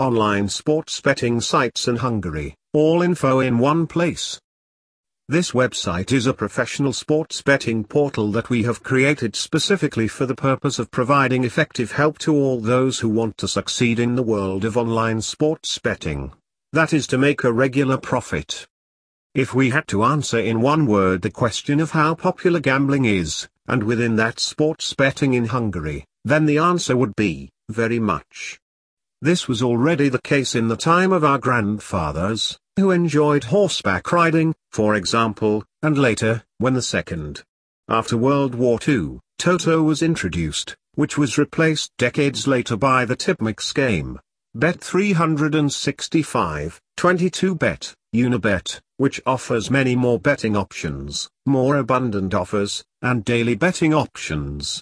online sports betting sites in Hungary, all info in one place. This website is a professional sports betting portal that we have created specifically for the purpose of providing effective help to all those who want to succeed in the world of online sports betting. That is to make a regular profit. If we had to answer in one word the question of how popular gambling is, and within that sports betting in Hungary, then the answer would be, very much. This was already the case in the time of our grandfathers, who enjoyed horseback riding, for example, and later, when the second. After World War II, Toto was introduced, which was replaced decades later by the Tippmix game. Bet 365, 22bet, Unibet, which offers many more betting options, more abundant offers, and daily betting options.